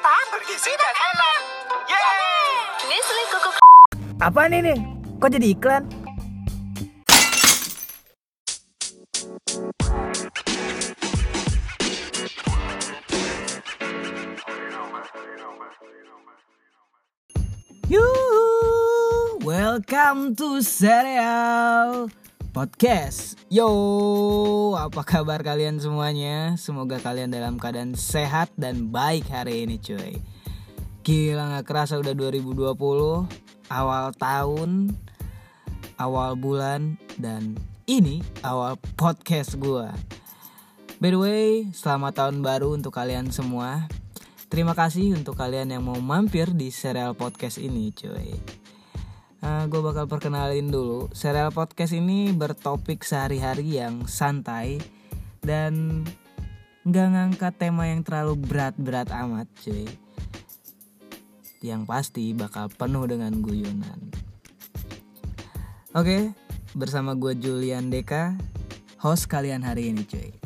kita bergizi dan enak. Yeay! Nestle Coco Apa nih nih? Kok jadi iklan? Yuhu, welcome to Serial Podcast. Yo, apa kabar kalian semuanya? Semoga kalian dalam keadaan sehat dan baik hari ini, cuy. Gila gak kerasa udah 2020, awal tahun, awal bulan, dan ini awal podcast gua. By the way, selamat tahun baru untuk kalian semua. Terima kasih untuk kalian yang mau mampir di serial podcast ini, cuy. Gue bakal perkenalin dulu. Serial podcast ini bertopik sehari-hari yang santai dan nggak ngangkat tema yang terlalu berat-berat amat, cuy. Yang pasti bakal penuh dengan guyonan. Oke, bersama gue Julian Deka, host kalian hari ini, cuy.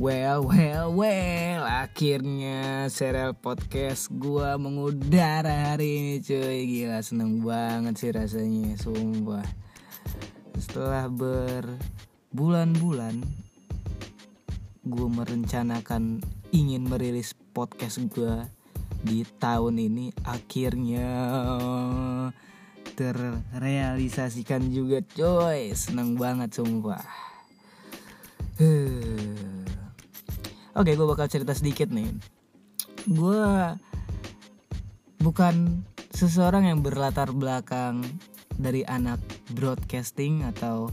Well, well, well, akhirnya serial podcast gua mengudara hari ini cuy. Gila seneng banget sih rasanya, sumpah. Setelah berbulan-bulan Gue merencanakan ingin merilis podcast gua di tahun ini. Akhirnya terrealisasikan juga coy Seneng banget sumpah. Oke, gue bakal cerita sedikit nih. Gue bukan seseorang yang berlatar belakang dari anak broadcasting atau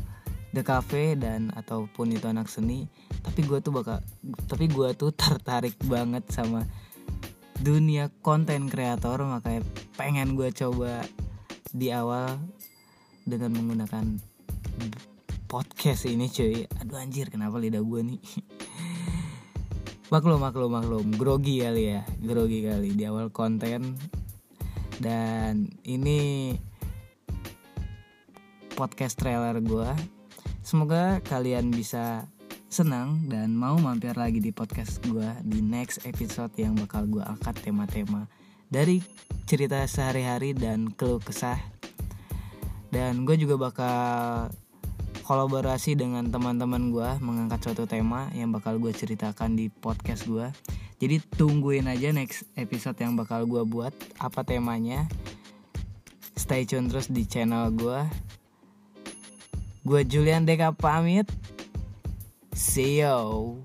the cafe dan ataupun itu anak seni. Tapi gue tuh bakal, tapi gue tuh tertarik banget sama dunia konten kreator makanya pengen gue coba di awal dengan menggunakan podcast ini cuy aduh anjir kenapa lidah gue nih maklum maklum maklum. Grogi kali ya grogi kali di awal konten. Dan ini podcast trailer gue semoga kalian bisa senang dan mau mampir lagi di podcast gue di next episode yang bakal gue angkat tema-tema dari cerita sehari-hari dan keluh kesah. Dan gue juga bakal kolaborasi dengan teman-teman gue mengangkat suatu tema yang bakal gue ceritakan di podcast gue. Jadi tungguin aja next episode yang bakal gue buat apa temanya. Stay tune terus di channel gue. Gue Julian Deka pamit. See you.